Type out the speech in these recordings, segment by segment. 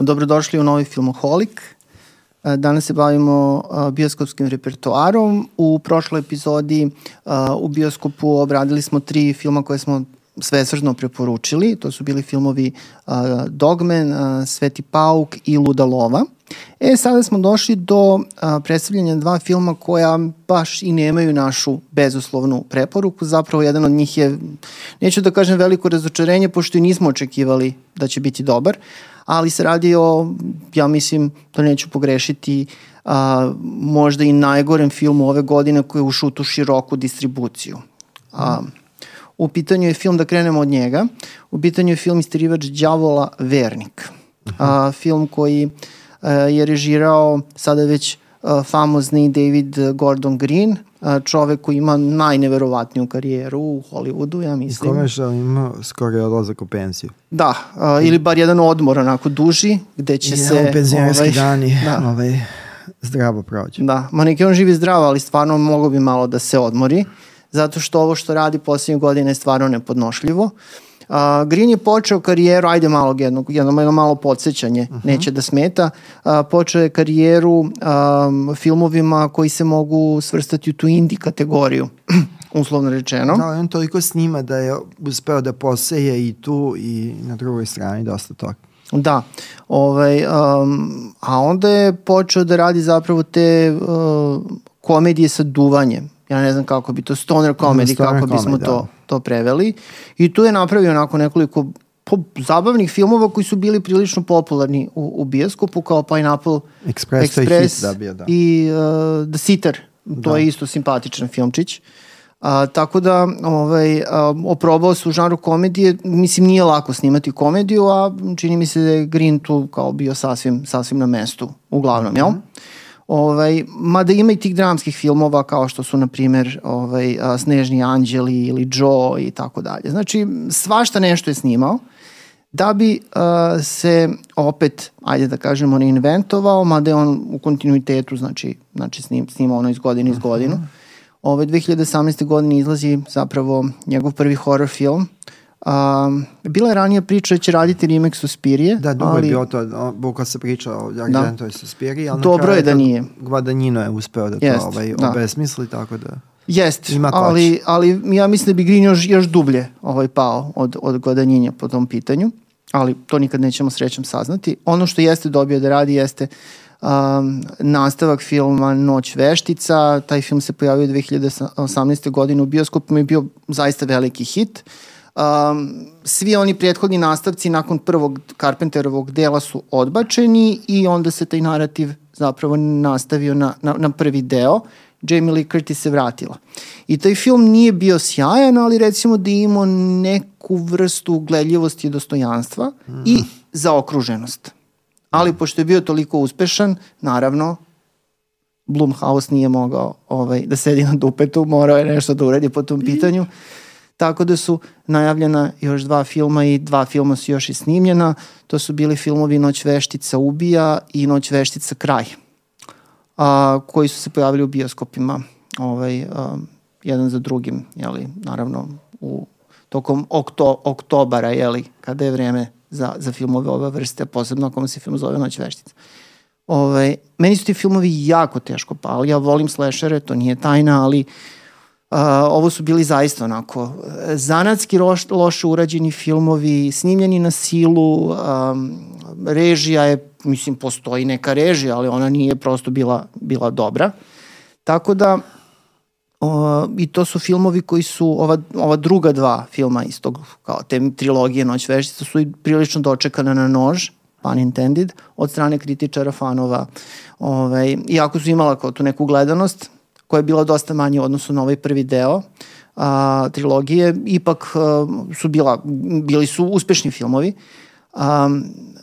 Dobrodošli u novi Filmoholik. E, danas se bavimo e, bioskopskim repertoarom. U prošloj epizodi e, u bioskopu obradili smo tri filma koje smo svesržno preporučili. To su bili filmovi Dogman, Sveti pauk i Luda lova. E, sada smo došli do predstavljanja dva filma koja baš i nemaju našu bezuslovnu preporuku. Zapravo jedan od njih je, neću da kažem veliko razočarenje, pošto i nismo očekivali da će biti dobar, ali se radi o, ja mislim, da neću pogrešiti, a, možda i najgorem filmu ove godine koji je ušao u široku distribuciju. A, u pitanju je film, da krenemo od njega, u pitanju je film Istirivač đavola Vernik. A, film koji a, je režirao sada već a, famozni David Gordon Green, čovek koji ima najneverovatniju karijeru u Hollywoodu, ja mislim. Kome što ima skoro je odlazak u pensiju. Da, uh, ili bar jedan odmor onako duži, gde će I se... penzionerski ovaj, dani da. ovaj, zdravo prođe. Da, ma neki on živi zdravo, ali stvarno mogo bi malo da se odmori, zato što ovo što radi poslednje godine je stvarno nepodnošljivo. Uh, Uh, Green je počeo karijeru, ajde malo jedno, jedno, jedno malo podsjećanje, uh mhm. -huh. neće da smeta, uh, počeo je karijeru um, filmovima koji se mogu svrstati u tu indie kategoriju, uslovno rečeno. Da, on toliko snima da je uspeo da poseje i tu i na drugoj strani dosta toga. Da, ovaj, um, a onda je počeo da radi zapravo te uh, komedije sa duvanjem. Ja ne znam kako bi to, stoner comedy, stoner kako bismo comedy, to, da to preveli. I tu je napravio onako nekoliko zabavnih filmova koji su bili prilično popularni u, u bioskopu, kao Pineapple Express, Express da bio, da. i uh, The Sitter. To da. je isto simpatičan filmčić. A, tako da ovaj, a, oprobao se u žanru komedije, mislim nije lako snimati komediju, a čini mi se da je Green tu kao bio sasvim, sasvim na mestu, uglavnom, mm -hmm. jel? Ovaj, mada ima i tih dramskih filmova kao što su, na primjer, ovaj, Snežni anđeli ili Joe i tako dalje. Znači, svašta nešto je snimao da bi uh, se opet, ajde da kažemo, reinventovao, mada je on u kontinuitetu, znači, znači snim, snima ono iz godine iz godinu. Ove 2018. godine izlazi zapravo njegov prvi horror film, Um, bila je ranija priča da će raditi remake Suspirije. Da, dugo ali... je bio to, buka se priča o Argentoj da. Suspiriji, ali Dobro je da nije. Guadagnino je uspeo da to Jest, ovaj, da. obesmisli, tako da... Jest, ali, ali ja mislim da bi Green još, još dublje ovaj pao od, od Guadagnina po tom pitanju, ali to nikad nećemo srećom saznati. Ono što jeste dobio da radi jeste um, nastavak filma Noć veštica, taj film se pojavio 2018. godine u bioskopu i bio zaista veliki hit. Uh, Um, svi oni prethodni nastavci nakon prvog Carpenterovog dela su odbačeni i onda se taj narativ zapravo nastavio na, na, na prvi deo. Jamie Lee Curtis se vratila. I taj film nije bio sjajan, ali recimo da je imao neku vrstu gledljivosti i dostojanstva mm. i zaokruženost. Ali pošto je bio toliko uspešan, naravno, Blumhouse nije mogao ovaj, da sedi na dupetu, morao je nešto da uredi po tom pitanju. Tako da su najavljena još dva filma i dva filma su još i snimljena. To su bili filmovi Noć veštica ubija i Noć veštica kraj, a, koji su se pojavili u bioskopima ovaj, a, jedan za drugim, jeli, naravno u tokom okto, oktobara, jeli, kada je vreme za, za filmove ove vrste, posebno ako se film zove Noć veštica. Ovaj, meni su ti filmovi jako teško pali, ja volim slashere, to nije tajna, ali uh, Uh, ovo su bili zaista onako zanatski loš, loše urađeni filmovi, snimljeni na silu, um, režija je, mislim, postoji neka režija, ali ona nije prosto bila, bila dobra. Tako da, uh, i to su filmovi koji su, ova, ova druga dva filma iz tog, kao te trilogije Noć veštica su i prilično dočekane na nož, pun intended, od strane kritičara, fanova. Ovaj, iako su imala kao tu neku gledanost, koja je bila dosta manja u odnosu na ovaj prvi deo a, trilogije, ipak a, su bila, bili su uspešni filmovi. A,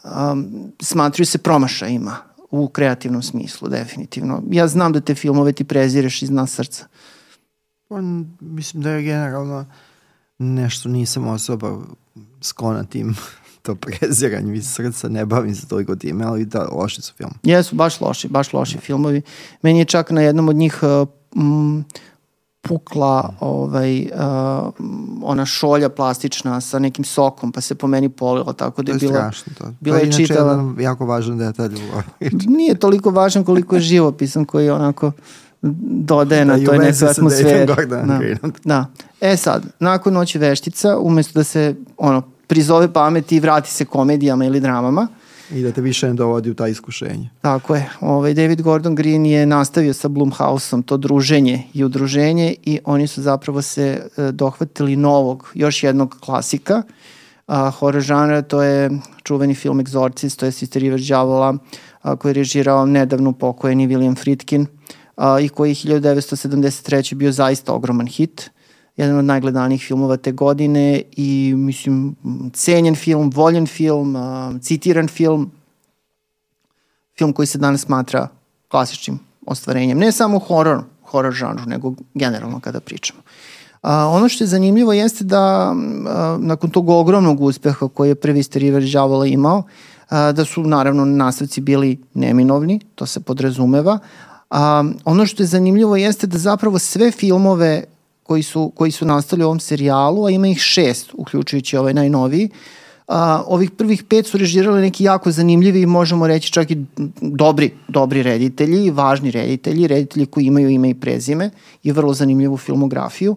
a, smatruju se promašajima u kreativnom smislu, definitivno. Ja znam da te filmove ti prezireš iz nas srca. Pa, mislim da je generalno nešto nisam osoba sklona tim to preziranje iz srca, ne bavim se toliko time, ali da, loši su film. Jesu, baš loši, baš loši filmovi. Meni je čak na jednom od njih m, pukla ovaj, uh, ona šolja plastična sa nekim sokom, pa se po meni polila, tako da je, To je bila... strašno to. bila to je čitava- jedan jako važan detalj. Nije toliko važan koliko je živopisan koji onako dodaje Da, na toj nekoj atmosferi. Da. Greenom. da. E sad, nakon Noći veštica, umesto da se ono, prizove pameti i vrati se komedijama ili dramama, I da te više ne dovodi u ta iskušenje. Tako je. Ovaj, David Gordon Green je nastavio sa Blumhouseom to druženje i udruženje i oni su zapravo se e, dohvatili novog, još jednog klasika a, horror žanra, to je čuveni film Exorcist, to je Sisterivač đavola a, koji je režirao nedavno pokojeni William Friedkin a, i koji je 1973. bio zaista ogroman hit jedan od najgledanijih filmova te godine i mislim cenjen film, voljen film, a, citiran film, film koji se danas smatra klasičnim ostvarenjem, ne samo horor, horor žanru, nego generalno kada pričamo. A, ono što je zanimljivo jeste da a, nakon tog ogromnog uspeha koji je prvi Steriver Đavola imao, a, da su naravno nastavci bili neminovni, to se podrazumeva. A, ono što je zanimljivo jeste da zapravo sve filmove koji su, koji su nastali u ovom serijalu, a ima ih šest, uključujući ovaj najnoviji, a, ovih prvih pet su režirali neki jako zanimljivi i možemo reći čak i dobri, dobri reditelji, važni reditelji, reditelji koji imaju ime i prezime i vrlo zanimljivu filmografiju.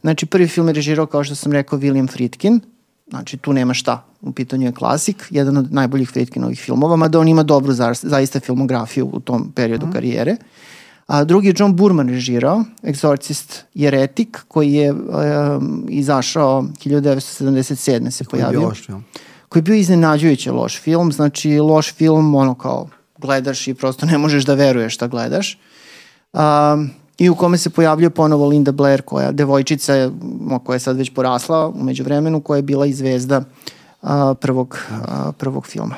Znači prvi film je režirao kao što sam rekao William Friedkin, znači tu nema šta, u pitanju je klasik, jedan od najboljih Friedkinovih filmova, mada on ima dobru za, zaista filmografiju u tom periodu mm. karijere. A drugi je John Burman režirao, Exorcist Jeretik, koji je um, izašao 1977. se Koji je pojavio. bio loš film. Koji je bio iznenađujuće loš film, znači loš film, ono kao gledaš i prosto ne možeš da veruješ šta gledaš. Um, I u kome se pojavljuje ponovo Linda Blair, koja devojčica je, koja je sad već porasla umeđu vremenu, koja je bila i zvezda a, prvog, a, prvog filma.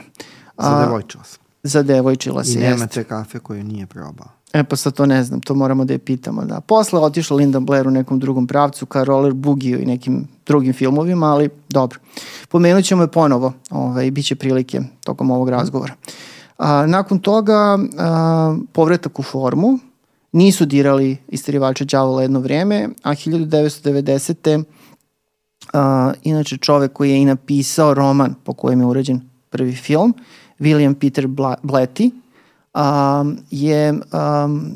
Za devojčila sam. Za devojčila I se, nema te kafe koju nije probao. E pa sad to ne znam, to moramo da je pitamo. Da. Posle otišla Linda Blair u nekom drugom pravcu ka Roller Boogie i nekim drugim filmovima, ali dobro. Pomenut ćemo je ponovo, ovaj, bit će prilike tokom ovog razgovora. A, nakon toga a, povratak u formu, nisu dirali isterivača đavola jedno vreme, a 1990. A, inače čovek koji je i napisao roman po kojem je urađen prvi film, William Peter Bla Blatty, um, je um,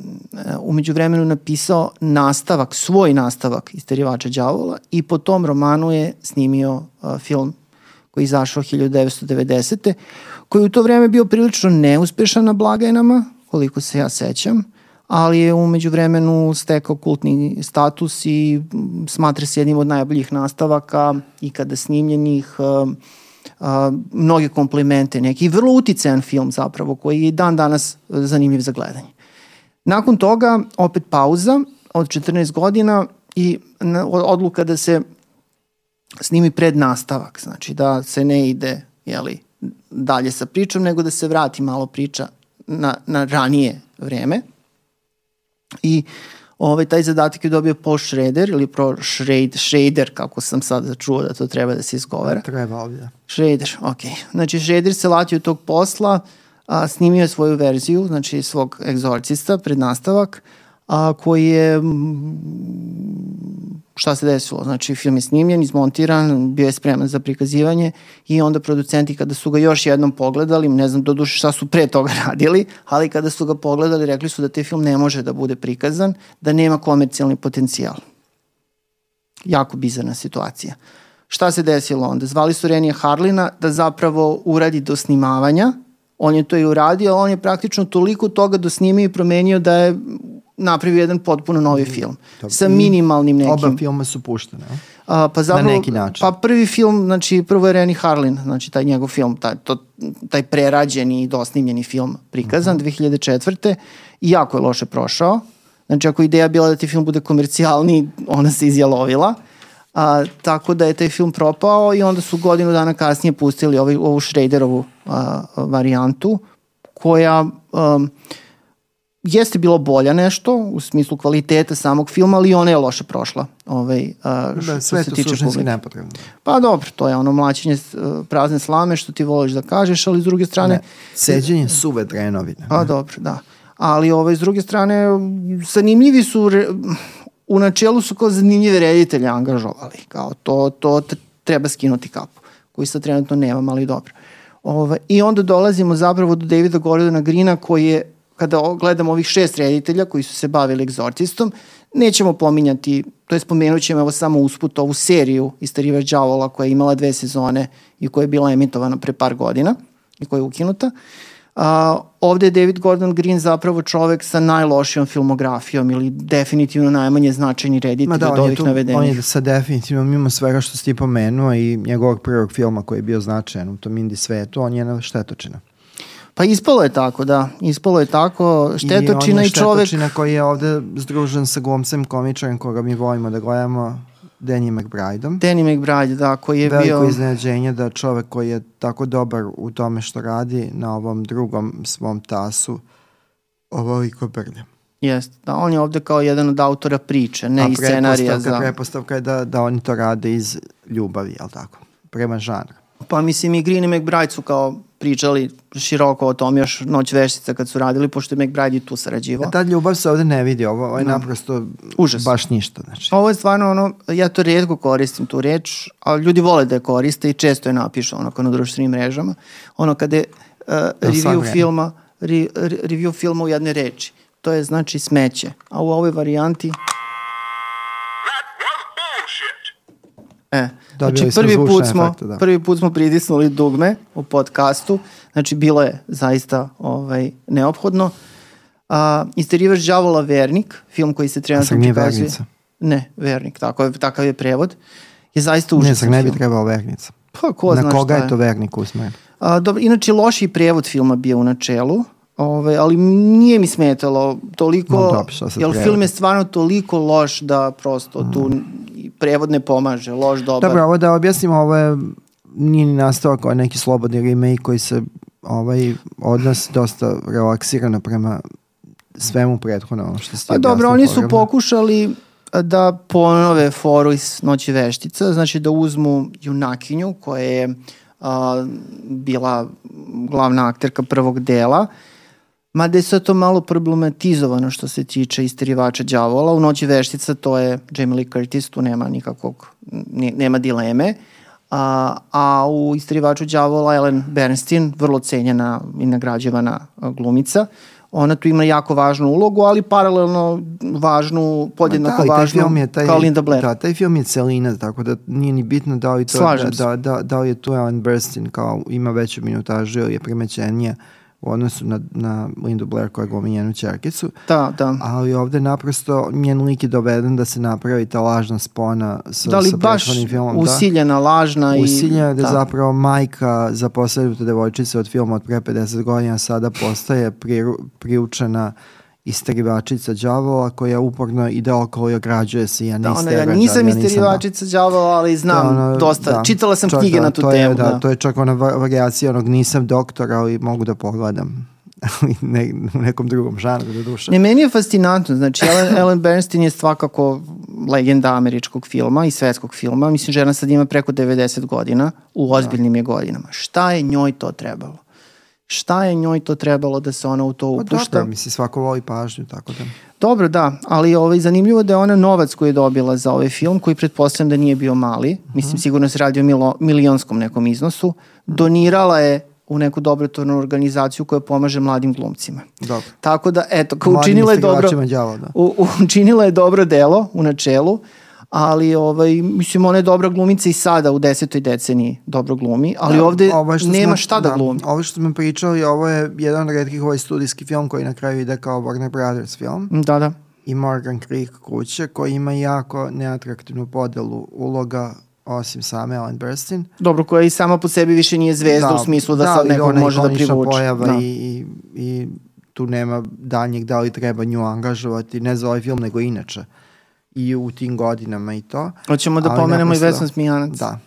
umeđu vremenu napisao nastavak, svoj nastavak Isterivača đavola i po tom romanu je snimio uh, film koji je izašao 1990. koji je u to vreme bio prilično neuspešan na blagajnama, koliko se ja sećam, ali je umeđu vremenu stekao kultni status i smatra se jednim od najboljih nastavaka ikada snimljenih, um, mnoge komplimente, neki vrlo uticajan film zapravo, koji je dan danas e, zanimljiv za gledanje. Nakon toga, opet pauza od 14 godina i odluka da se snimi pred nastavak, znači da se ne ide jeli, dalje sa pričom, nego da se vrati malo priča na, na ranije vreme. I ovaj, taj zadatak je dobio Paul Schrader ili Pro Schrader, Schrader, kako sam sad začuo da to treba da se izgovara. Treba ovdje. Schrader, ok. Znači, Schrader se latio tog posla, a, snimio je svoju verziju, znači svog egzorcista pred nastavak, a, koji je, šta se desilo? Znači, film je snimljen, izmontiran, bio je spreman za prikazivanje i onda producenti kada su ga još jednom pogledali, ne znam do duše šta su pre toga radili, ali kada su ga pogledali, rekli su da taj film ne može da bude prikazan, da nema komercijalni potencijal jako bizarna situacija. Šta se desilo onda? Zvali su Renija Harlina da zapravo uradi do snimavanja. On je to i uradio, on je praktično toliko toga dosnimio i promenio da je napravio jedan potpuno novi film. Sa minimalnim nekim... Oba filma su puštene. a? Pa zapravo, neki način. Pa prvi film, znači prvo je Rennie Harlin, znači taj njegov film, taj, to, taj prerađeni i dosnimljeni film prikazan Mhm. 2004. I jako je loše prošao. Znači ako ideja bila da ti film bude komercijalni, ona se izjalovila. A, tako da je taj film propao i onda su godinu dana kasnije pustili ovaj, ovu Schraderovu a, varijantu koja um, jeste bilo bolja nešto u smislu kvaliteta samog filma, ali ona je loše prošla. Ovaj, a, Da, sve se to tiče suštinski nepotrebno. Pa dobro, to je ono mlačenje uh, prazne slame što ti voliš da kažeš, ali s druge strane... Ne, seđenje suve drenovine. Pa dobro, da. Ali ovaj, s druge strane, zanimljivi su re, u načelu su kao zanimljive reditelje angažovali. Kao to, to treba skinuti kapu, koji sad trenutno nemam, ali dobro. Ova, I onda dolazimo zapravo do Davida Gordona Grina koji je, kada gledamo ovih šest reditelja koji su se bavili egzorcistom, nećemo pominjati, to je spomenut ćemo evo samo usput ovu seriju Istariva Đavola koja je imala dve sezone i koja je bila emitovana pre par godina i koja je ukinuta. A, ovde je David Gordon Green zapravo čovek sa najlošijom filmografijom ili definitivno najmanje značajni reditelj da, od ovih tu, navedenih. On je sa definitivno mimo svega što si ti pomenuo i njegovog prvog filma koji je bio značajan u tom indie svetu, on je na štetočina. Pa ispalo je tako, da. Ispalo je tako. Štetočina i, i čovek... štetočina koji je ovde združen sa glumcem komičarem koga mi volimo da gledamo, Danny McBrideom. Danny McBride, da, koji je Veliko bio... Veliko iznenađenje da čovek koji je tako dobar u tome što radi na ovom drugom svom tasu ovoliko brlja. Jeste, da, on je ovde kao jedan od autora priče, ne i scenarija za... Prepostavka je da, da oni to rade iz ljubavi, jel tako? Prema žanru. Pa mislim i Green i McBride su kao pričali široko o tom još Noć veštica kad su radili, pošto je McBride i tu sarađivao. A ta ljubav se ovde ne vidi, ovo, ovo je no. naprosto Užas. baš ništa. Znači. Ovo je stvarno ono, ja to redko koristim tu reč, a ljudi vole da je koriste i često je napišu onako na društvenim mrežama. Ono kada je uh, review filma, re, re, review filma u jednoj reči. To je znači smeće. A u ovoj varijanti E, znači prvi put smo efekte, da. prvi put smo pritisnuli dugme u podcastu. Znači bilo je zaista ovaj neophodno. A Isterivaš đavola Vernik, film koji se trenutno prikazuje. Vernica. Ne, Vernik, tako je, takav je prevod. Je zaista užasan. Ne, sam ne bi trebao Vernica. Pa ko Na zna koga je to Vernik usmeren? A, dobro, inače loši prevod filma bio u načelu. Ove, ali nije mi smetalo toliko, no, dobro, jer film je stvarno toliko loš da prosto mm. tu prevod ne pomaže, loš, dobar. Dobro, ovo da objasnimo, ovo je nije ni nastao kao neki slobodni remake koji se ovaj odnos dosta relaksirano prema svemu prethodno ono što ste Pa dobro, oni su pokušali da ponove foru iz Noći veštica, znači da uzmu junakinju koja je a, bila glavna akterka prvog dela, Mada je sve to malo problematizovano što se tiče isterivača đavola. U Noći veštica to je Jamie Lee Curtis, tu nema nikakvog, nema dileme. A, a u isterivaču đavola Ellen Bernstein, vrlo cenjena i nagrađivana glumica, ona tu ima jako važnu ulogu, ali paralelno važnu, podjednako da, važnu film je taj, kao Linda Blair. Da, taj film je celina, tako da nije ni bitno da li, to, da, da, da, da li je tu Ellen Bernstein kao ima veću minutažu ili je primećenija u odnosu na, na Lindu Blair koja glumi njenu čerkicu. Da, da. Ali ovde naprosto njen lik je doveden da se napravi ta lažna spona sa, da li sa baš filmom. Da. usiljena, da. lažna. Usiljena i, da, da zapravo majka za poslednju devojčice od filma od pre 50 godina sada postaje pri, priučena isterivačica đavola koja uporno ide okolo i ograđuje se ja da, ona, ja nisam ja isterivačica đavola ali znam da, ono, dosta, da, čitala sam knjige da, na tu to temu je, da, da, to je čak ona variacija onog nisam doktor ali mogu da pogledam ne, u nekom drugom žanru do duše. Ne, meni je fascinantno, znači Ellen, Ellen Bernstein je svakako legenda američkog filma i svetskog filma, mislim žena sad ima preko 90 godina, u ozbiljnim da. je godinama. Šta je njoj to trebalo? Šta je njoj to trebalo da se ona u to upušta. Pa dobro, misli svako voli pažnju, tako da. Dobro, da, ali ovaj, zanimljivo da je ona novac koji je dobila za ovaj film, koji pretpostavljam da nije bio mali, uh mhm. -huh. mislim sigurno se radi o milo, milionskom nekom iznosu, donirala je u neku dobrotvornu organizaciju koja pomaže mladim glumcima. Dobro. Tako da, eto, učinila je dobro, djavo, da. u, učinila je dobro delo u načelu, ali ovaj, mislim ona je dobra glumica i sada u desetoj deceniji dobro glumi, ali da, ovde nema smo, šta da, da glumi. Ovo što smo pričali, ovo je jedan od redkih ovaj studijski film koji na kraju ide kao Warner Brothers film. Da, da. I Morgan Creek kuće koji ima jako neatraktivnu podelu uloga osim same Ellen Burstyn. Dobro, koja i sama po sebi više nije zvezda da, u smislu da, da sad nekog može da privuče. pojava da. i, i, i tu nema daljnjeg da li treba nju angažovati, ne za ovaj film, nego inače i u tim godinama i to. Hoćemo da pomenemo i Vesna Zmijanac. Da.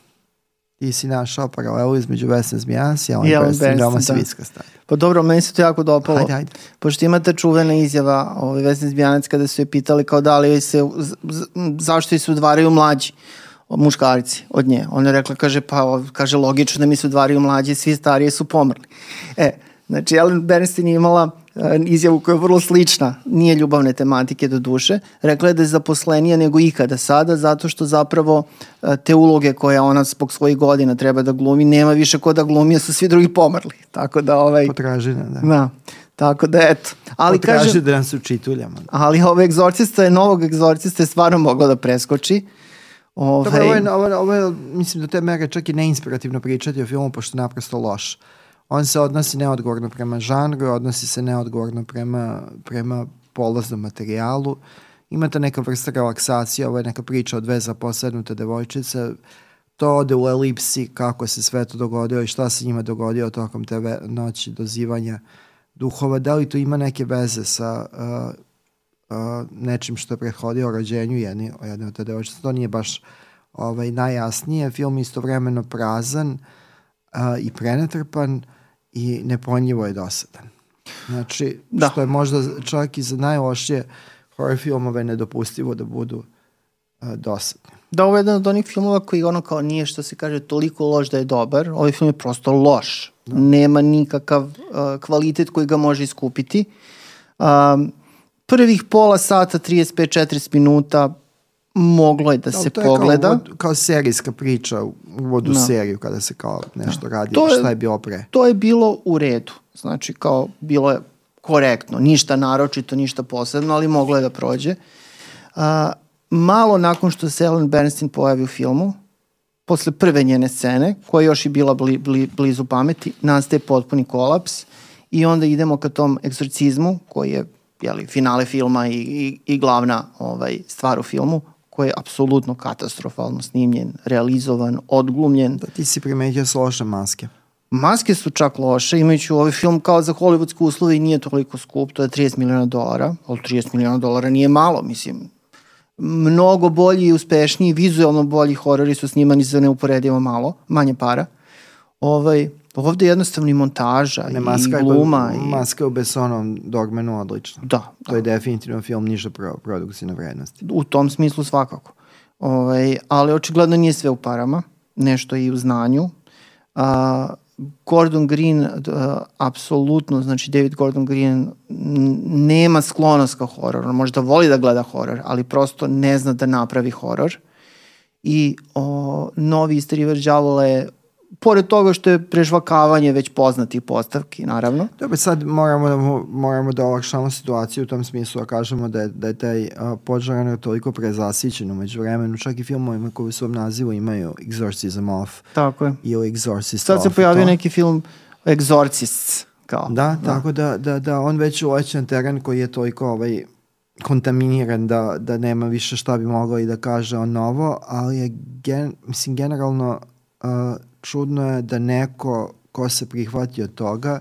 Ti si našao paralelu između Vesna Zmijanac i Ellen Burstyn, veoma svitska stavlja. Pa dobro, meni se to jako dopalo. Hajde, hajde. Pošto imate čuvena izjava ovaj, Vesna Zmijanac kada su je pitali kao da li se, zašto se udvaraju mlađi muškarci od nje. Ona je rekla, kaže, pa, kaže, logično da mi se udvaraju mlađi, svi starije su pomrli. E, znači, Ellen Bernstein je imala izjavu koja je vrlo slična, nije ljubavne tematike do duše. Rekla je da je zaposlenija nego ikada sada, zato što zapravo e, te uloge koje ona zbog svojih godina treba da glumi, nema više ko da glumi, jer su svi drugi pomrli. Tako da ovaj... Potražina, da. Da. Tako da eto. Ali Potraži kaže, da nas učituljamo. ali ovaj egzorcista je, novog egzorcista je stvarno mogla da preskoči. Ovaj, Dobro, ovo je, ovo, je- ovo je, mislim da te mere čak i neinspirativno pričati o filmu, pošto je naprosto loš. On se odnosi neodgovorno prema žanru, odnosi se neodgovorno prema, prema polaznom materijalu. Imate neka vrsta relaksacije, ovo je neka priča o dve zaposednute devojčice, to ode u elipsi kako se sve to dogodilo i šta se njima dogodilo tokom te noći dozivanja duhova. Da li to ima neke veze sa uh, uh, nečim što je prethodio rođenju jedne, jedne od te devojčice? To nije baš ovaj, najjasnije. Film je istovremeno prazan uh, i prenatrpan i nepojmljivo je dosadan. Znači, Da. što je možda čak i za najlošije horror filmove nedopustivo da budu uh, dosadni. Da, ovo je jedan od onih filmova koji ono kao nije što se kaže toliko loš da je dobar. Ovaj film je prosto loš. Nema nikakav uh, kvalitet koji ga može iskupiti. Um, prvih pola sata, 35-40 minuta moglo je da se to je pogleda. Kao, uvod- kao serijska priča, uvod u Da. seriju kada se kao nešto radi, To je- šta je bilo pre. To je bilo u redu. Znači, kao, bilo je korektno. Ništa naročito, ništa posebno, ali moglo je da prođe. A, malo nakon što se Ellen Bernstein pojavi u filmu, posle prve njene scene, koja je još i bila bli, bli, blizu pameti, nastaje potpuni kolaps i onda idemo ka tom egzorcizmu, koji je jeli, finale filma i, i, i glavna ovaj, stvar u filmu, koji je apsolutno katastrofalno snimljen, realizovan, odglumljen. Da ti si primetio s loše maske. Maske su čak loše, imajući ovaj film kao za hollywoodske uslove i nije toliko skup, to je 30 miliona dolara, ali 30 miliona dolara nije malo, mislim. Mnogo bolji i uspešniji, vizualno bolji horori su snimani za neuporedivo malo, manje para. Ovaj, ovde je jednostavno i montaža Ne, i maska, gluma. je, i... maska je u Bessonovom dogmenu odlična. Da, To je definitivno film niže pro, produkcijne vrednosti. u tom smislu svakako. Ovaj, ali očigledno nije sve u parama, nešto je i u znanju. A, Gordon Green, uh, apsolutno, znači David Gordon Green nema sklonost ka hororu, možda voli da gleda horor, ali prosto ne zna da napravi horor. I o, novi istrivač đavola je, pored toga što je prežvakavanje već poznatih postavki, naravno, Dobro, sad moramo da, moramo da olakšamo situaciju u tom smislu, a kažemo da je, da je taj uh, podžaran toliko prezasićen umeđu vremenu, čak i filmovima koji u svom nazivu imaju Exorcism Off tako je. ili Exorcist Sad se pojavio to. neki film Exorcists, kao. Da, tako da, da, da on već uleće na teren koji je toliko ovaj, kontaminiran da, da nema više šta bi mogao i da kaže on novo, ali je gen, mislim, generalno uh, čudno je da neko ko se prihvati od toga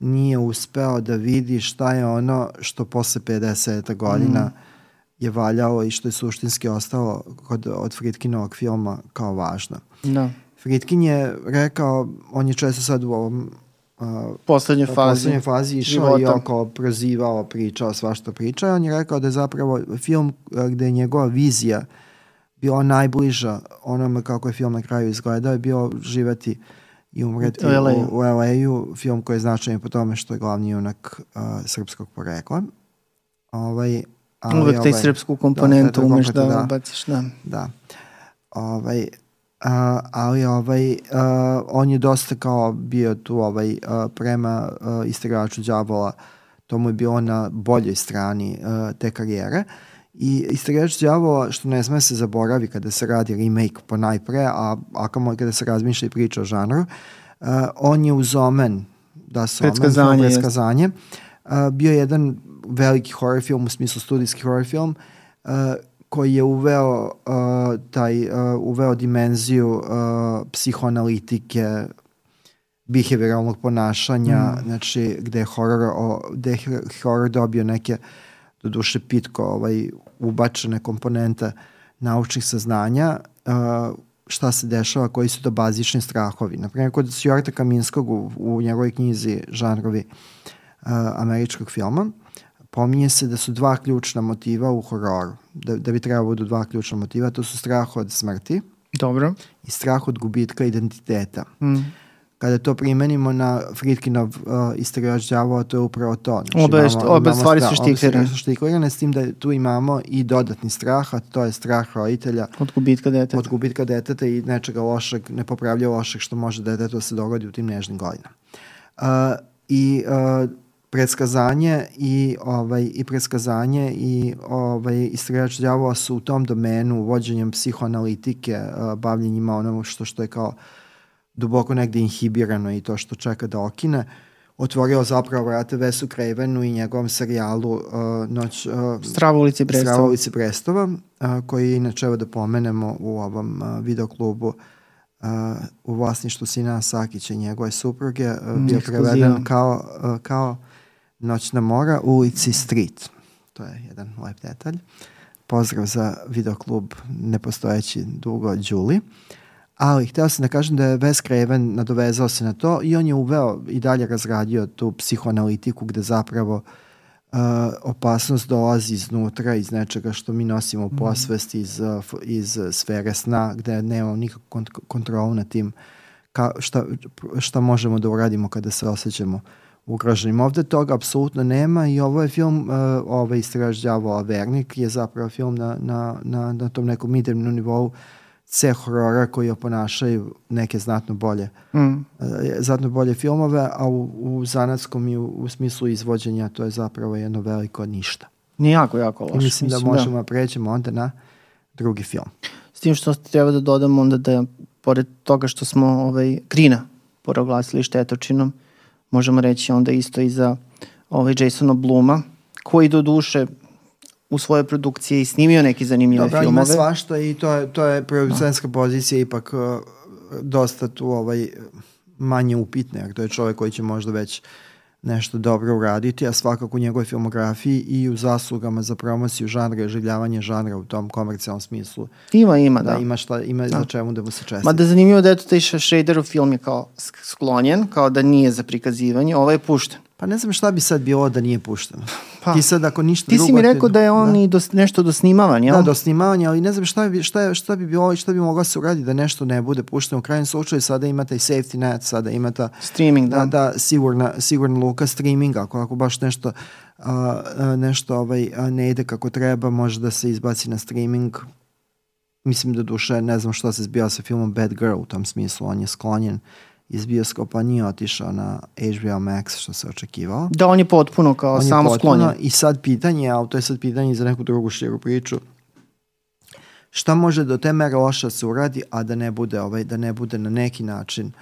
nije uspeo da vidi šta je ono što posle 50 godina Mm. je valjalo i što je suštinski ostalo kod, od Fritkinovog filma kao važno. Da. Fritkin je rekao, on je često sad u ovom uh, Poslednje u fazi. poslednjoj fazi išao i života. oko prozivao, pričao svašta priča i on je rekao da je zapravo film gde je njegova vizija bila najbliža onome kako je film na kraju izgledao je bio živeti i umreti U u, u LA-u, film koji je značajan po tome što je glavni junak uh, srpskog porekla. Ovaj, ali Uvek taj ovaj- srpsku da, komponentu taj umeš da, da ubaciš, da. Da. Ovaj, a, ali ovaj, a, on je dosta kao bio tu ovaj, a, prema a, istraču đavola, to mu je bilo na boljoj strani a, te karijere. I istrač đavola, što ne sme se zaboravi kada se radi remake po najpre, a, a kamo kada se razmišlja i priča o žanru, a, on je uz omen, da se omen, Predskazanje, jest. predskazanje, a, bio jedan veliki horror film, u smislu studijski horror film, uh, koji je uveo uh, taj uh, uveo dimenziju uh, psihoanalitike behavioralnog ponašanja, mm. znači gde je horor, o, gde je horor dobio neke do duše pitko ovaj, ubačene komponente naučnih saznanja, uh, šta se dešava, koji su to bazični strahovi. Naprimjer, kod Sjorta Kaminskog u, u njegovoj knjizi žanrovi uh, američkog filma, pominje se da su dva ključna motiva u hororu, da, da bi trebalo budu dva ključna motiva, to su strah od smrti Dobro. i strah od gubitka identiteta. Mm. Kada to primenimo na Fritkinov uh, istraživač đavola, to je upravo to. Znači, obe, imamo, obe imamo stvari su štiklirane. su štiklirane, s tim da tu imamo i dodatni strah, a to je strah roditelja. Od gubitka deteta. Od gubitka deteta i nečega lošeg, nepopravlja lošeg što može detetu da se dogodi u tim nežnim godinama. Uh, I uh, predskazanje i ovaj i predskazanje i ovaj istraživač đavola su u tom domenu vođenjem psihoanalitike, uh, bavljenjima onom što što je kao duboko negde inhibirano i to što čeka da okine otvorio zapravo vrate Vesu Krevenu i njegovom serijalu uh, Noć... Uh, Strava ulici Brestova. Strava ulici Brestova, uh, koji inače evo da pomenemo u ovom uh, videoklubu uh, u vlasništvu Sina Sakića i njegove supruge uh, bio preveden kao, uh, kao Noćna mora u ulici Street. To je jedan lep detalj. Pozdrav za videoklub nepostojeći dugo Đuli. Ali hteo sam da kažem da je Wes Craven nadovezao se na to i on je uveo i dalje razradio tu psihoanalitiku gde zapravo uh, opasnost dolazi iznutra, iz nečega što mi nosimo u mhm. posvesti, iz, uh, iz sfere sna, gde nemamo nikakvu kont kontrolu na tim ka, šta, šta možemo da uradimo kada se osjećamo ugroženim. Ovde toga apsolutno nema i ovo je film, uh, ovaj istraž Đavola Vernik je zapravo film na, na, na, na tom nekom idemnom nivou C horora koji oponašaju neke znatno bolje mm. Uh, znatno bolje filmove, a u, u zanatskom i u, u smislu izvođenja to je zapravo jedno veliko ništa. Nije jako, jako loše. I mislim, da mislim da možemo da prećemo onda na drugi film. S tim što treba da dodamo onda da pored toga što smo ovaj, Grina poroglasili štetočinom, možemo reći onda isto i za ovaj Jasona Bluma, koji do duše u svojoj produkciji i snimio neke zanimljive Dobra, filmove. Dobra, ima svašta i to je, to je producentska no. pozicija ipak uh, dosta tu ovaj, manje upitne, jer to je čovek koji će možda već nešto dobro uraditi, a svakako u njegovoj filmografiji i u zaslugama za promociju žanra i življavanje žanra u tom komercijalnom smislu. Ima, ima, da. da. Ima, šta, ima da. za čemu da mu se česti. Ma da je zanimljivo da eto taj Shaderov film je kao sklonjen, kao da nije za prikazivanje, ovaj je pušten. Pa ne znam šta bi sad bilo da nije pušteno. Pa, ti sad ako ništa ti drugo... Ti si mi rekao da je on da. i do, nešto do snimavanja, jel? Da, do snimavanja, ali ne znam šta bi, šta, šta bi bilo, šta bi moglo se uraditi da nešto ne bude pušteno. U krajnjem slučaju sada ima taj safety net, sada ima ta... Streaming, da. Da, da sigurna, sigurna luka streaminga, ako, ako baš nešto, a, a, nešto ovaj, a, ne ide kako treba, može da se izbaci na streaming. Mislim da duše, ne znam šta se zbija sa filmom Bad Girl u tom smislu, on je sklonjen iz bioskopa nije otišao na HBO Max što se očekivalo. Da, on je potpuno kao on samo sklonjen. I sad pitanje, ali to je sad pitanje za neku drugu širu priču, šta može do te mere loša se uradi, a da ne bude, ovaj, da ne bude na neki način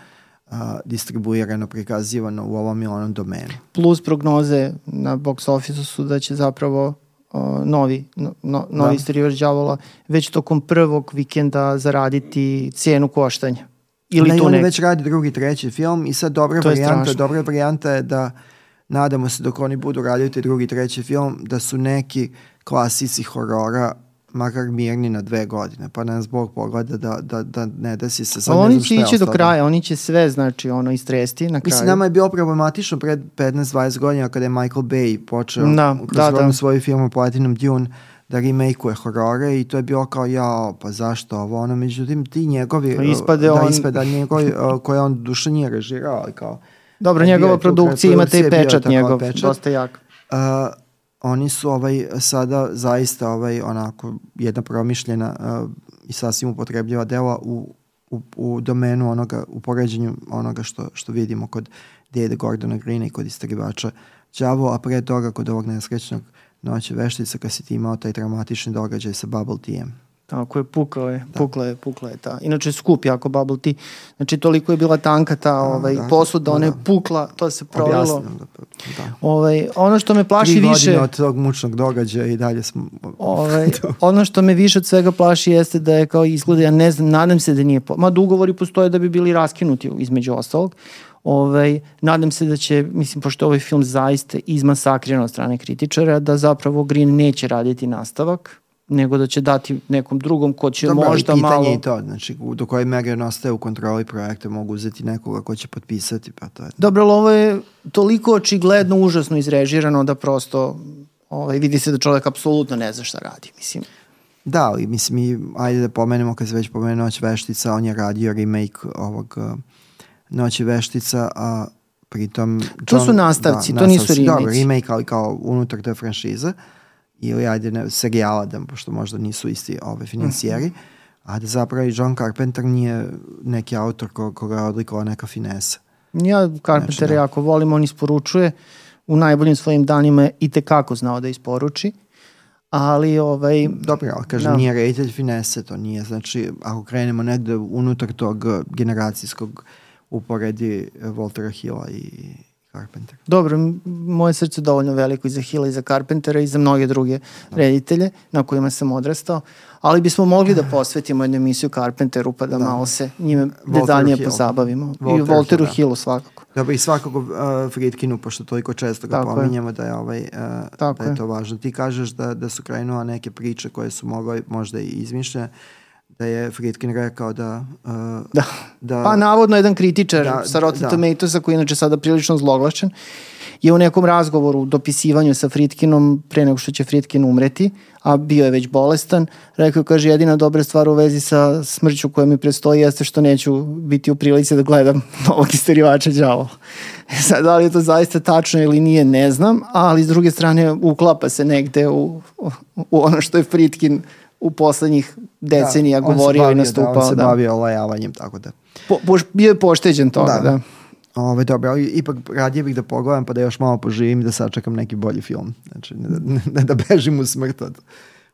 uh, distribuirano, prikazivano u ovom ili onom domenu. Plus prognoze na box office su da će zapravo uh, novi, no, no, novi da. istraživač đavola već tokom prvog vikenda zaraditi cijenu koštanja. Ili ne, tu on već radi drugi, treći film i sad dobra varijanta, dobra varijanta je da nadamo se dok oni budu raditi drugi, treći film, da su neki klasici horora makar mirni na dve godine, pa ne zbog pogleda da, da, da ne desi se. Sad oni će ići do kraja, oni će sve, znači, ono, istresti na kraju. Mislim, nama je bilo problematično pred 15-20 godina kada je Michael Bay počeo da, kroz da, da. svoju filmu Platinum Dune da remakeuje horore i to je bilo kao ja, pa zašto ovo ono, međutim ti njegovi, pa ispade da on... ispada njegovi koje on duše nije režirao, ali kao Dobro, njegova produkcija ima taj pečat njegov, pečat. dosta jak. Uh, oni su ovaj sada zaista ovaj onako jedna promišljena uh, i sasvim upotrebljiva dela u, u, u domenu onoga, u poređenju onoga što, što vidimo kod Dede Gordona Greena i kod istragivača Đavo, a pre toga kod ovog nesrećnog uh, noće veštica kad si ti imao taj traumatični događaj sa bubble tea-em. Tako je, pukao je, da. pukla je, pukla je ta. Inače skup jako bubble tea. Znači toliko je bila tanka ta da, ovaj, da, posuda, da, ona je pukla, to se provelo. Da, da. Ovaj, ono što me plaši Tri više... Tri od tog mučnog događaja i dalje smo... Ovaj, ono što me više od svega plaši jeste da je kao izgleda, ja ne znam, nadam se da nije... Po... Ma ugovori postoje da bi bili raskinuti između ostalog. Ovaj, nadam se da će, mislim, pošto ovaj film zaista izmasakriran od strane kritičara, da zapravo Green neće raditi nastavak, nego da će dati nekom drugom ko će Dobro, možda malo... Dobro, i to, znači, do koje mere on ostaje u kontroli projekta, mogu uzeti nekoga ko će potpisati, pa to je... Dobro, ali ovo je toliko očigledno užasno izrežirano da prosto ovaj, vidi se da čovjek apsolutno ne zna šta radi, mislim. Da, ali mislim, ajde da pomenemo, kad se već pomenuo veštica, on je radio remake ovog uh, Noći veštica, a pritom... To su nastavci, to nisu nastavci. Dobro, remake, ali kao unutar te franšize ili ajde ne, serijala, da, pošto možda nisu isti ove financijeri, Mhm. a da zapravo i John Carpenter nije neki autor ko, koga je odlikovao neka finesa. Ja Carpenter Znači, da. jako volim, on isporučuje u najboljim svojim danima je i tekako znao da isporuči, ali ovaj, Dobro, ali kažem, Da. nije reditelj finese, to nije, znači, ako krenemo negde unutar tog generacijskog uporedi eh, Waltera Hilla i Carpenter. dobro, moje srce je dovoljno veliko i za Hilla i za Carpentera i za mnoge druge reditelje na kojima sam odrastao, ali bismo mogli da posvetimo jednu emisiju Carpenteru pa da, malo se njime detaljnije Hill. pozabavimo. I Walteru Walteru Hillu, da. Svakako. Dobro, i svakako uh, Friedkinu, pošto toliko često ga Tako je. pominjemo da je, ovaj, uh, Tako da je je. to važno. Ti kažeš da, da su krenula neke priče koje su mogle možda i izmišljene, da je Friedkin rekao da... Uh, Da. da Pa navodno jedan kritičar Da, sa Rotten da. Tomatoesa koji je inače sada prilično zloglašen je u nekom razgovoru, dopisivanju sa Fritkinom pre nego što će Fritkin umreti, a bio je već bolestan, rekao, kaže, jedina dobra stvar u vezi sa smrću koja mi prestoji jeste što neću biti u prilici da gledam novog isterivača đavola. E Sad, da li je to zaista tačno ili nije, ne znam, ali s druge strane uklapa se negde u, u ono što je Fritkin u poslednjih decenija Da, govorio i bavio, nastupao. Da, on se da. bavio olajavanjem, tako da. Po, poš, bio je pošteđen toga, da. Da. da. Ove, dobro, ali ipak radije bih da pogledam pa da još malo poživim i da sačekam neki bolji film. Znači, ne, da- ne, da bežim u smrt od,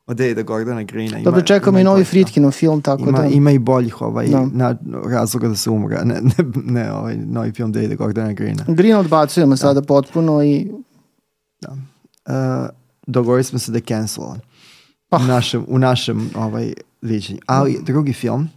od Davida Gordona Greena. Dobro, čekamo i novi Fritkinov film, tako Ima, da... ima i boljih ovaj, Da. na, razloga da se umre, ne, ne, ne ovaj, novi film Davida Gordona Greena. Green odbacujemo sada potpuno i... Uh, dogovorili smo se da je cancelovan. Ah. U našem, u našem ovaj, viđenju. Ali drugi film,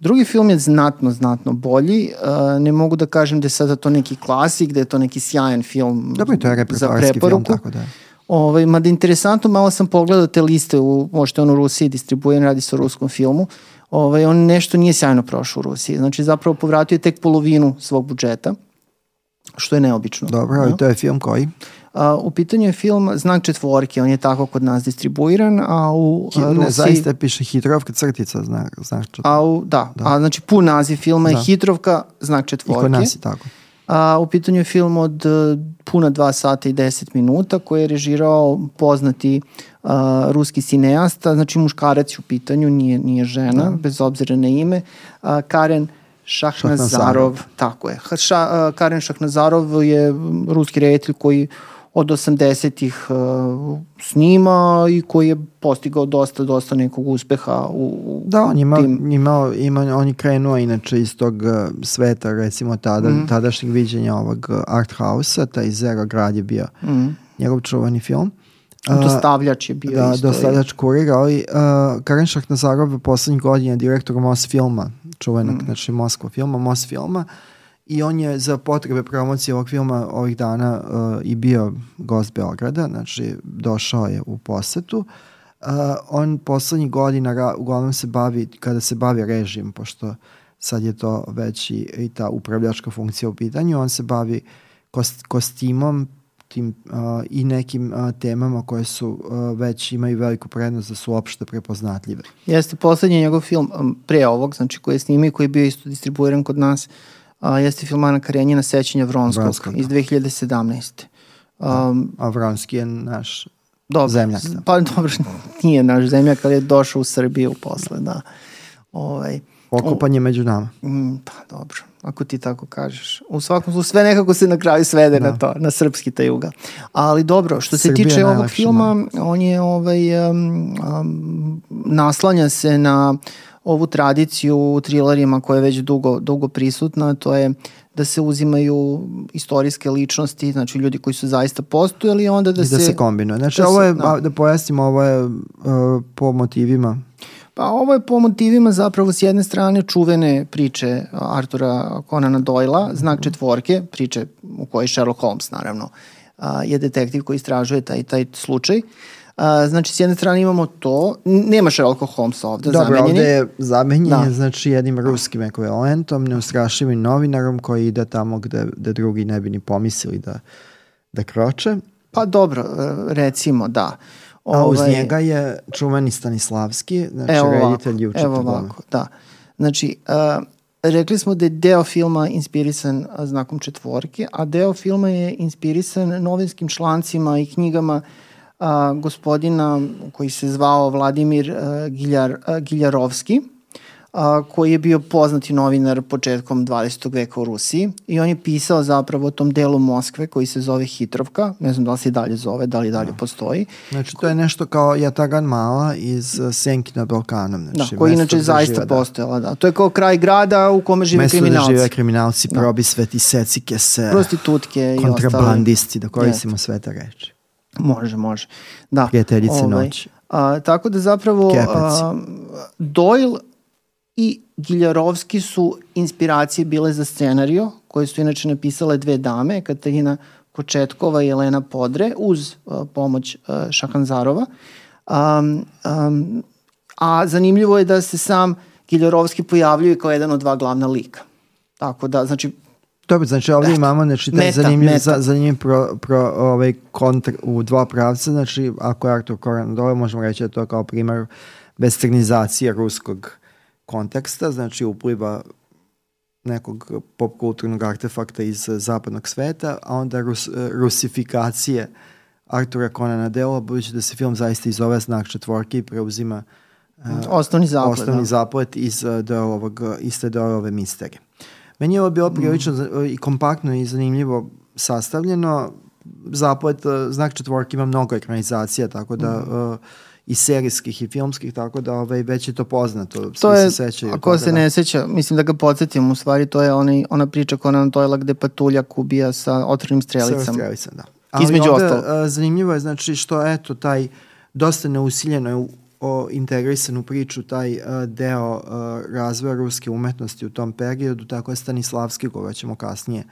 Drugi film je znatno, znatno bolji. Uh, ne mogu da kažem da je sada to neki klasik, da je to neki sjajan film dobro, to je za repertoarski film, preporuku. tako da. Ovaj, mada interesantno, malo sam pogledao te liste, u, možete on u Rusiji distribuiran, radi se o ruskom filmu. Ovaj, on nešto nije sjajno prošao u Rusiji. Znači, zapravo povratio je tek polovinu svog budžeta, što je neobično. Dobro, ali Ja. to je film koji? U pitanju je film Znak četvorke, on je tako kod nas distribuiran, a u Hi, ne, Rusiji... zaista piše Hitrovka crtica, znak, znak čet- A u, da, a znači pun naziv filma je Da. Hitrovka, Znak I četvorke. kod nas je tako. A, u pitanju je film od e, puna 2 sata i 10 minuta koji je režirao poznati a, ruski cineasta, znači muškarac je u pitanju, nije, nije žena, bez obzira na ime, a, Karen Šahnazarov, Šahnazarov. tako je. Ša, a, Karen Šahnazarov je ruski reditelj koji od 80-ih uh, snima i koji je postigao dosta, dosta nekog uspeha u, Da, on ima, tim imao, ima, on je krenuo inače iz tog uh, sveta, recimo tada, Mhm. tadašnjeg viđenja ovog uh, art house-a, taj Zero grad je bio mm, njegov čuvani film. Uh, dostavljač je bio da, isto. dostavljač kurir, ali uh, Karen Šahnazarov poslednjih godina je direktor Mos filma, čuvenog, Mhm. znači Moskva filma, Mos filma, i on je za potrebe promocije ovog filma ovih dana uh, i bio gost Beograda, znači došao je u posetu. Uh, on poslednjih godina uglavnom se bavi, kada se bavi režim, pošto sad je to već i, i ta upravljačka funkcija u pitanju, on se bavi kost, kostimom, tim uh, i nekim uh, temama koje su uh, već imaju veliku prednost da su uopšte prepoznatljive. Jeste poslednji njegov film um, pre ovog, znači koji je snimio i koji je bio isto distribuiran kod nas, a, jeste film Ana Karenjina Sećanja Vronskog, Vronskog, da. iz 2017. Um, A Vronski je naš dobro, Zemljak, da. Pa dobro, nije naš zemljak, ali je došao u Srbiju posle, da. Ovaj, pokopan je među nama. Mm, pa dobro, ako ti tako kažeš. U svakom slučaju sve nekako se na kraju svede na to, na srpski taj uga. Ali dobro, što se Srbija tiče ovog filma, on je ovaj, um, um, naslanja se na ovu tradiciju u trilerima koja je već dugo, dugo prisutna, to je da se uzimaju istorijske ličnosti, znači ljudi koji su zaista postojali, onda da, I da se... se kombinuje. Znači, da ovo je, da. da. pojasnimo, ovo je uh, po motivima. Pa ovo je po motivima zapravo s jedne strane čuvene priče Artura Conana Doyla, znak četvorke, priče u kojoj Sherlock Holmes naravno je detektiv koji istražuje taj, taj slučaj. A, znači s jedne strane imamo to, nema Sherlocka Holmesa ovde, Dobro, zamenjen ovde je. je zamenjen Da. znači jednim ruskim ekvivalentom, neustrašivim novinarom koji ide tamo gde, gde drugi ne bi ni pomislili da, da kroče. Pa dobro, e, recimo, da. A uz Ovaj, njega je čuveni Stanislavski, znači Evo reditelj i učitelj evo ovako, da. Znači, uh, rekli smo da je deo filma inspirisan znakom četvorke, a deo filma je inspirisan novinskim člancima i knjigama a, gospodina koji se zvao Vladimir a, Giljar, a, Giljarovski, a, koji je bio poznati novinar početkom 20. veka u Rusiji i on je pisao zapravo o tom delu Moskve koji se zove Hitrovka, ne znam da li se i dalje zove, da li dalje da. postoji. Znači to je nešto kao Jatagan Mala iz Senki na Balkanom. Znači, da, koji inače zaista živa, da. postojala, da. To je kao kraj grada u kome žive Mesto kriminalci. Mesto da žive kriminalci, da. probisveti, secike se, prostitutke i ostale. Kontrabandisti, da koristimo sve te reči. Može, može. Da. Prijateljice ovaj, noći. A, tako da zapravo a, Doyle i Giljarovski su inspiracije bile za scenario, koje su inače napisale dve dame, Katarina Kočetkova i Elena Podre, uz uh, pomoć uh, Šahanzarova. Um, um, a zanimljivo je da se sam Giljarovski pojavljuje kao jedan od dva glavna lika. Tako da, znači, Dobro, znači ovdje Eto, imamo znači, taj meta, zanimljiv, meta. zanimljiv pro, pro, ovaj, kontr u dva pravca, znači ako je Artur Koran dole, možemo reći da to kao primer westernizacije ruskog konteksta, znači upliva nekog pop kulturnog artefakta iz zapadnog sveta, a onda rus, rusifikacije Artura Conana Dela, budući da se film zaista iz ove znak četvorke i preuzima uh, osnovni zaplet, osnovni da. zaplet iz uh, ovog, iste ove misterije. Meni je ovo bilo prilično mm. i kompaktno i zanimljivo sastavljeno. Zaplet, uh, znak četvorke ima mnogo ekranizacija, tako da mm. uh, i serijskih i filmskih, tako da ovaj, već je to poznato. Svi to je, se sećaju. Ako se da. ne seća, mislim da ga podsjetim, u stvari to je onaj, ona priča Conan Doyle gde patuljak ubija sa otvornim strelicama. Sa strelicama, da. Ali Između ovde, ostalo. zanimljivo je znači što eto taj dosta neusiljeno je o integrisan u priču taj uh, deo uh, razvoja ruske umetnosti u tom periodu, tako je Stanislavski, koga ćemo kasnije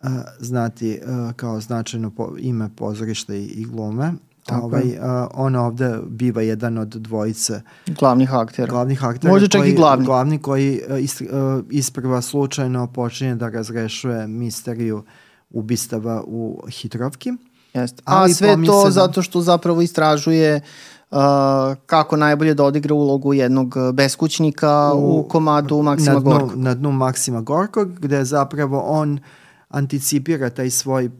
uh, znati uh, kao značajno po, ime pozorišta i, i glume. Tako ovaj, uh, on ovde biva jedan od dvojice glavnih aktera. Glavnih aktera. Možda čak koji, i glavni. Glavni koji uh, is, uh, isprva slučajno počinje da razrešuje misteriju ubistava u Hitrovki. Jeste. A sve to da... zato što zapravo istražuje uh, kako najbolje da odigra ulogu jednog beskućnika u, u komadu Maksima na dnu, Gorkog. Na dnu Maksima Gorkog, gde zapravo on uh, anticipira taj svoj uh,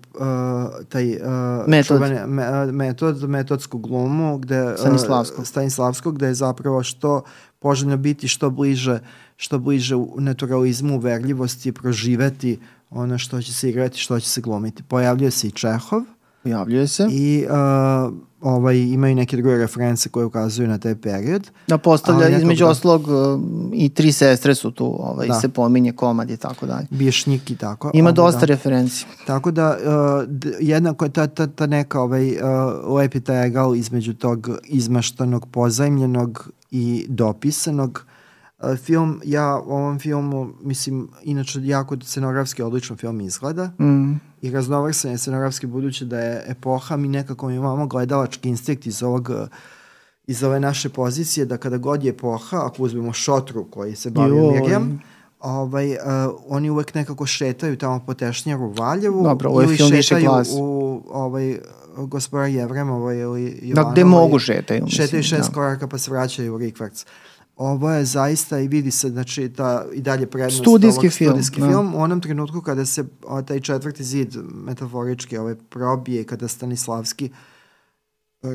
taj uh, metod. Čuvane, me, metod, metodsku glumu gde, Stanislavsko. Uh, Stanislavsko gde je zapravo što poželjno biti što bliže što bliže u naturalizmu, uverljivosti, proživeti ono što će se igrati, što će se glumiti. Pojavljuje se i Čehov. Pojavljuje se. I uh, ovaj, imaju neke druge reference koje ukazuju na taj period. Da postavlja nekog, između da, oslog uh, i tri sestre su tu, ovaj, da. se pominje komad i tako dalje. Bješnik i tako. Ima ovaj, dosta da. referenci. Tako da, uh, jednako je ta, ta, ta neka ovaj, uh, lepi taj egal između tog izmaštanog, pozajmljenog i dopisanog uh, film, ja ovom filmu, mislim, inače jako scenografski odlično film izgleda. Mm i raznovrsan je scenografski budući da je epoha, mi nekako imamo gledalački instinkt iz ovog iz ove naše pozicije da kada god je epoha, ako uzmemo šotru koji se bavio Mirjam, ovaj, uh, oni uvek nekako šetaju tamo po Tešnjaru u Valjevu Dobro, ovo je ili film šetaju u ovaj, gospodara Jevremova ili Jovanova. Da, gde mogu šetaju. Šetaju šest da. koraka pa se vraćaju u Rikvarc. Ovo je zaista i vidi se znači ta i dalje prednost studijski ovog, film, studijski da. film u onom trenutku kada se o, taj četvrti zid metaforički ovaj probije kada Stanislavski uh,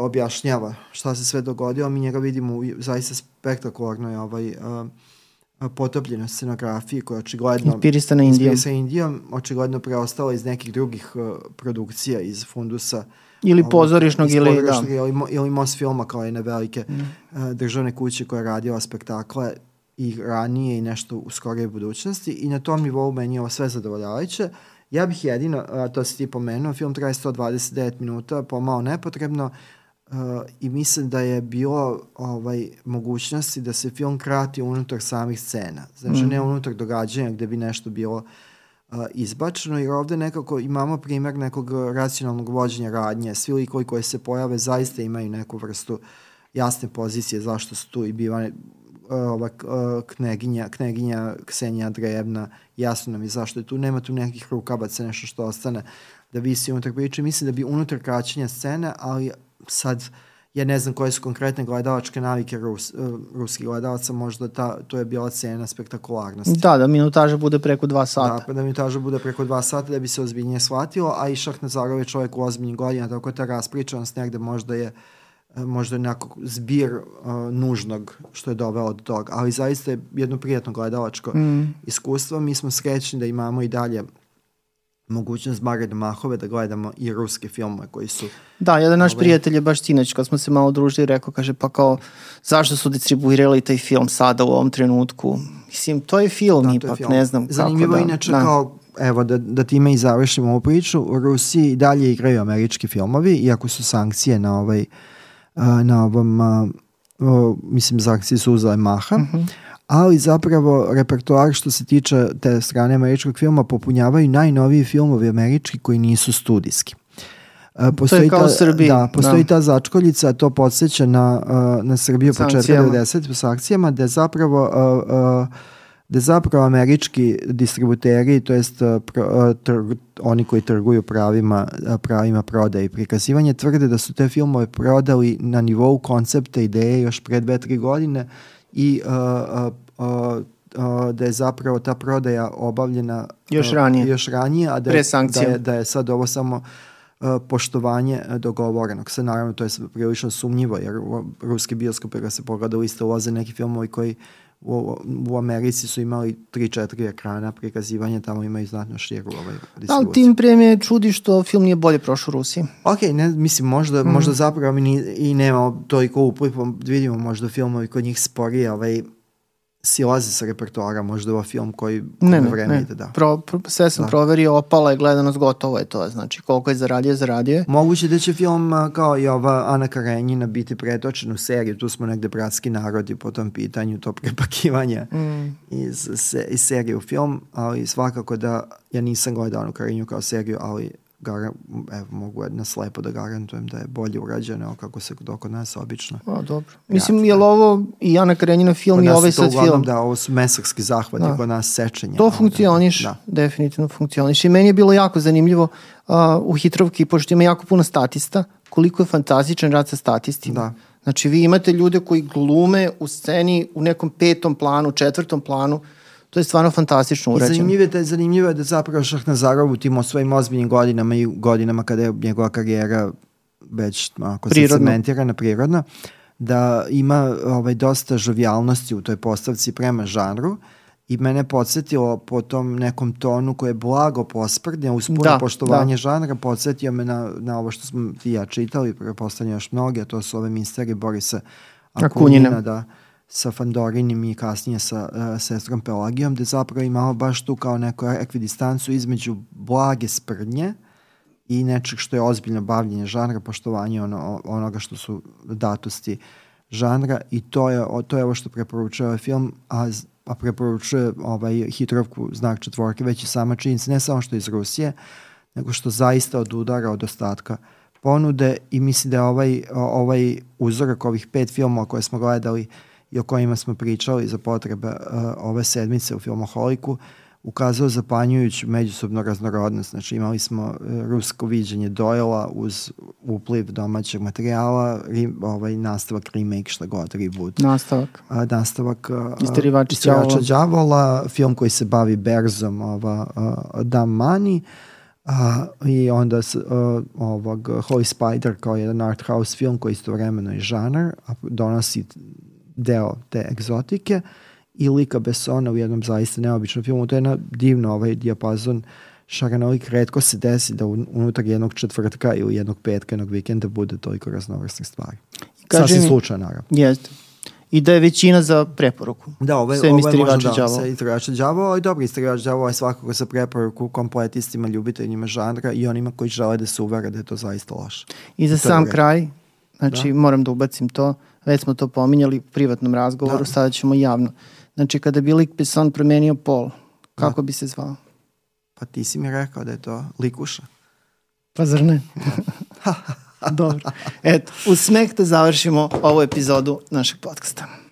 objašnjava šta se sve dogodilo, mi njega vidimo u zaista spektakularnoj ovaj uh, potopljena scenografiji koja očigledno inspirisana Indijom. Inspirisana Indijom, očigledno preostala iz nekih drugih uh, produkcija iz fundusa Ili pozorišnog ili, da. Ili, ili Mosfilma kao jedne velike mm. uh, državne kuće koja je radila spektakle i ranije i nešto u skorije budućnosti i na tom nivou meni je ovo sve zadovoljavajuće. Ja bih jedino, uh, to si ti pomenuo, film traje 129 minuta, pomalo nepotrebno uh, i mislim da je bilo ovaj, mogućnosti da se film krati unutar samih scena. Znači mm. ne unutar događanja gde bi nešto bilo uh, izbačeno, jer ovde nekako imamo primer nekog racionalnog vođenja radnje. Svi likovi koji se pojave zaista imaju neku vrstu jasne pozicije zašto su tu i biva ova kneginja, kneginja Ksenija Drevna, jasno nam je zašto je tu, nema tu nekih rukabaca, nešto što ostane da visi unutar priče. Mislim da bi unutar kraćenja scene, ali sad ja ne znam koje su konkretne gledalačke navike Rus, uh, ruskih gledalaca, možda ta, to je bila cena spektakularnosti. Da, da minutaža bude preko dva sata. Da, pa da minutaža bude preko dva sata da bi se ozbiljnije shvatilo, a i Šahnazarov je čovjek u ozbiljnih godina, tako ta raspričanost negde možda je e, možda nekako zbir uh, nužnog što je doveo do toga, ali zaista je jedno prijatno gledalačko mm. iskustvo. Mi smo srećni da imamo i dalje mogućnost Mare Mahove da gledamo i ruske filmove koji su... Da, jedan naš ovaj... prijatelj je baš sinoć kad smo se malo družili rekao, kaže pa kao zašto su distribuirali taj film sada u ovom trenutku? Mislim, to je film da, ipak, je film. ne znam Zanimljivo kako da... inače da. kao evo da, da time i završimo ovu priču, u Rusiji dalje igraju američki filmovi, iako su sankcije na ovaj na ovom mislim sankcije su uzele maha. Uh mhm. -huh ali zapravo repertoar što se tiče te strane američkog filma popunjavaju najnoviji filmovi američki koji nisu studijski. Postoji to je kao ta, Srbiji. Da, postoji da. ta začkoljica, to podsjeća na, na Srbiju početka 90 sa akcijama, gde zapravo uh, uh, gde zapravo američki distributeri, to jest trg, oni koji trguju pravima, pravima prodaje i prikazivanje, tvrde da su te filmove prodali na nivou koncepta ideje još pre dve, tri godine uh, uh, uh, da je zapravo ta prodaja obavljena još ranije, još ranije a da je, da, je, da je sad ovo samo uh, poštovanje dogovorenog. Sve naravno to je prilično sumnjivo jer ruski bioskop kada se pogleda isto ulaze neki filmovi koji u, u Americi su imali 3-4 ekrana prikazivanja, tamo imaju znatno širu ovaj distribuciju. Ali tim prije me čudi što film nije bolje prošao u Rusiji. Ok, ne, mislim, možda, mm. možda zapravo mi ni, i nema toliko upliva, vidimo možda filmovi kod njih sporije, ovaj, silaze sa repertoara, možda ovo film koji ne, ne, vreme ne. ide, da. Pro, pro, sve sam da. proverio, opala je gledanost, gotovo je to, znači koliko je zaradio, zaradio je. Moguće da će film kao i ova Ana Karenjina biti pretočen u seriju, tu smo negde bratski narodi po tom pitanju, to prepakivanje mm. iz, se, iz serije u film, ali svakako da ja nisam gledao Anu Karenju kao seriju, ali gara, evo, mogu na slepo da garantujem da je bolje urađeno kako se do kod nas obično. A, dobro. Mislim, je li ovo i Ana Karenjina film i ovaj sad film? Da, ovo su mesarski zahvati da. kod nas sečenje. To funkcioniš, da. definitivno funkcioniš. I meni je bilo jako zanimljivo uh, u Hitrovki, pošto ima jako puno statista, koliko je fantastičan rad sa statistima. Da. Znači, vi imate ljude koji glume u sceni u nekom petom planu, četvrtom planu, To je stvarno fantastično urađeno. I zanimljivo je, zanimljivo je da zapravo Šahnazarov u tim svojim ozbiljnim godinama i godinama kada je njegova karijera već ako se cementirana prirodna, da ima ovaj, dosta žovijalnosti u toj postavci prema žanru i mene podsjetilo po tom nekom tonu koje je blago posprdnja uz puno da, poštovanje da. žanra, podsjetio me na, na ovo što smo ti ja čitali, prepostavljam još mnoge, a to su ove misteri Borisa Akunina, Akunina da sa Fandorinim i kasnije sa uh, sestrom Pelagijom, gde zapravo imamo baš tu kao neku ekvidistancu između blage sprdnje i nečeg što je ozbiljno bavljenje žanra, poštovanje ono, onoga što su datosti žanra. I to je, to je ovo što preporučuje ovaj film, a, a preporučuje ovaj hitrovku znak četvorke, već i sama činjenica, ne samo što je iz Rusije, nego što zaista od udara od ostatka ponude. I mislim da je ovaj, ovaj uzorak ovih pet filmova koje smo gledali uh, i o kojima smo pričali za potrebe uh, ove sedmice u Filmoholiku, ukazao zapanjujuću međusobno raznorodnost. Znači imali smo uh, rusko viđenje Doyla uz upliv domaćeg materijala, ri, ovaj, nastavak remake, šta god, reboot. Nastavak. Uh, nastavak uh, Isterivača Đavola, film koji se bavi Berzom, ova, uh, Dam Money, Uh, I onda s, uh, ovog Holy Spider kao jedan art house film koji istovremeno je žanar, a donosi deo te egzotike i lika Bessona u jednom zaista neobičnom filmu. To je jedna divno ovaj dijapazon šaranolik. Redko se desi da unutar jednog četvrtka ili jednog petka, jednog vikenda bude toliko raznovrsnih stvari. Sasvim slučaj, naravno. Jeste. I da je većina za preporuku. Da, ovo je, sve ovo je možda da, sve istraživača đavo, ali dobro, istraživač đavo je svakako za preporuku kompletistima, ljubiteljima žanra i onima koji žele da se uvere da je to zaista loše. I za sam kraj, znači da? moram da ubacim to, već smo to pominjali u privatnom razgovoru, da. sada ćemo javno. Znači, kada bi lik Besson promenio pol, kako da. bi se zvao? Pa ti si mi rekao da je to likuša. Pa zar ne? Dobro. Eto, uz smeh da završimo ovu epizodu našeg podcasta.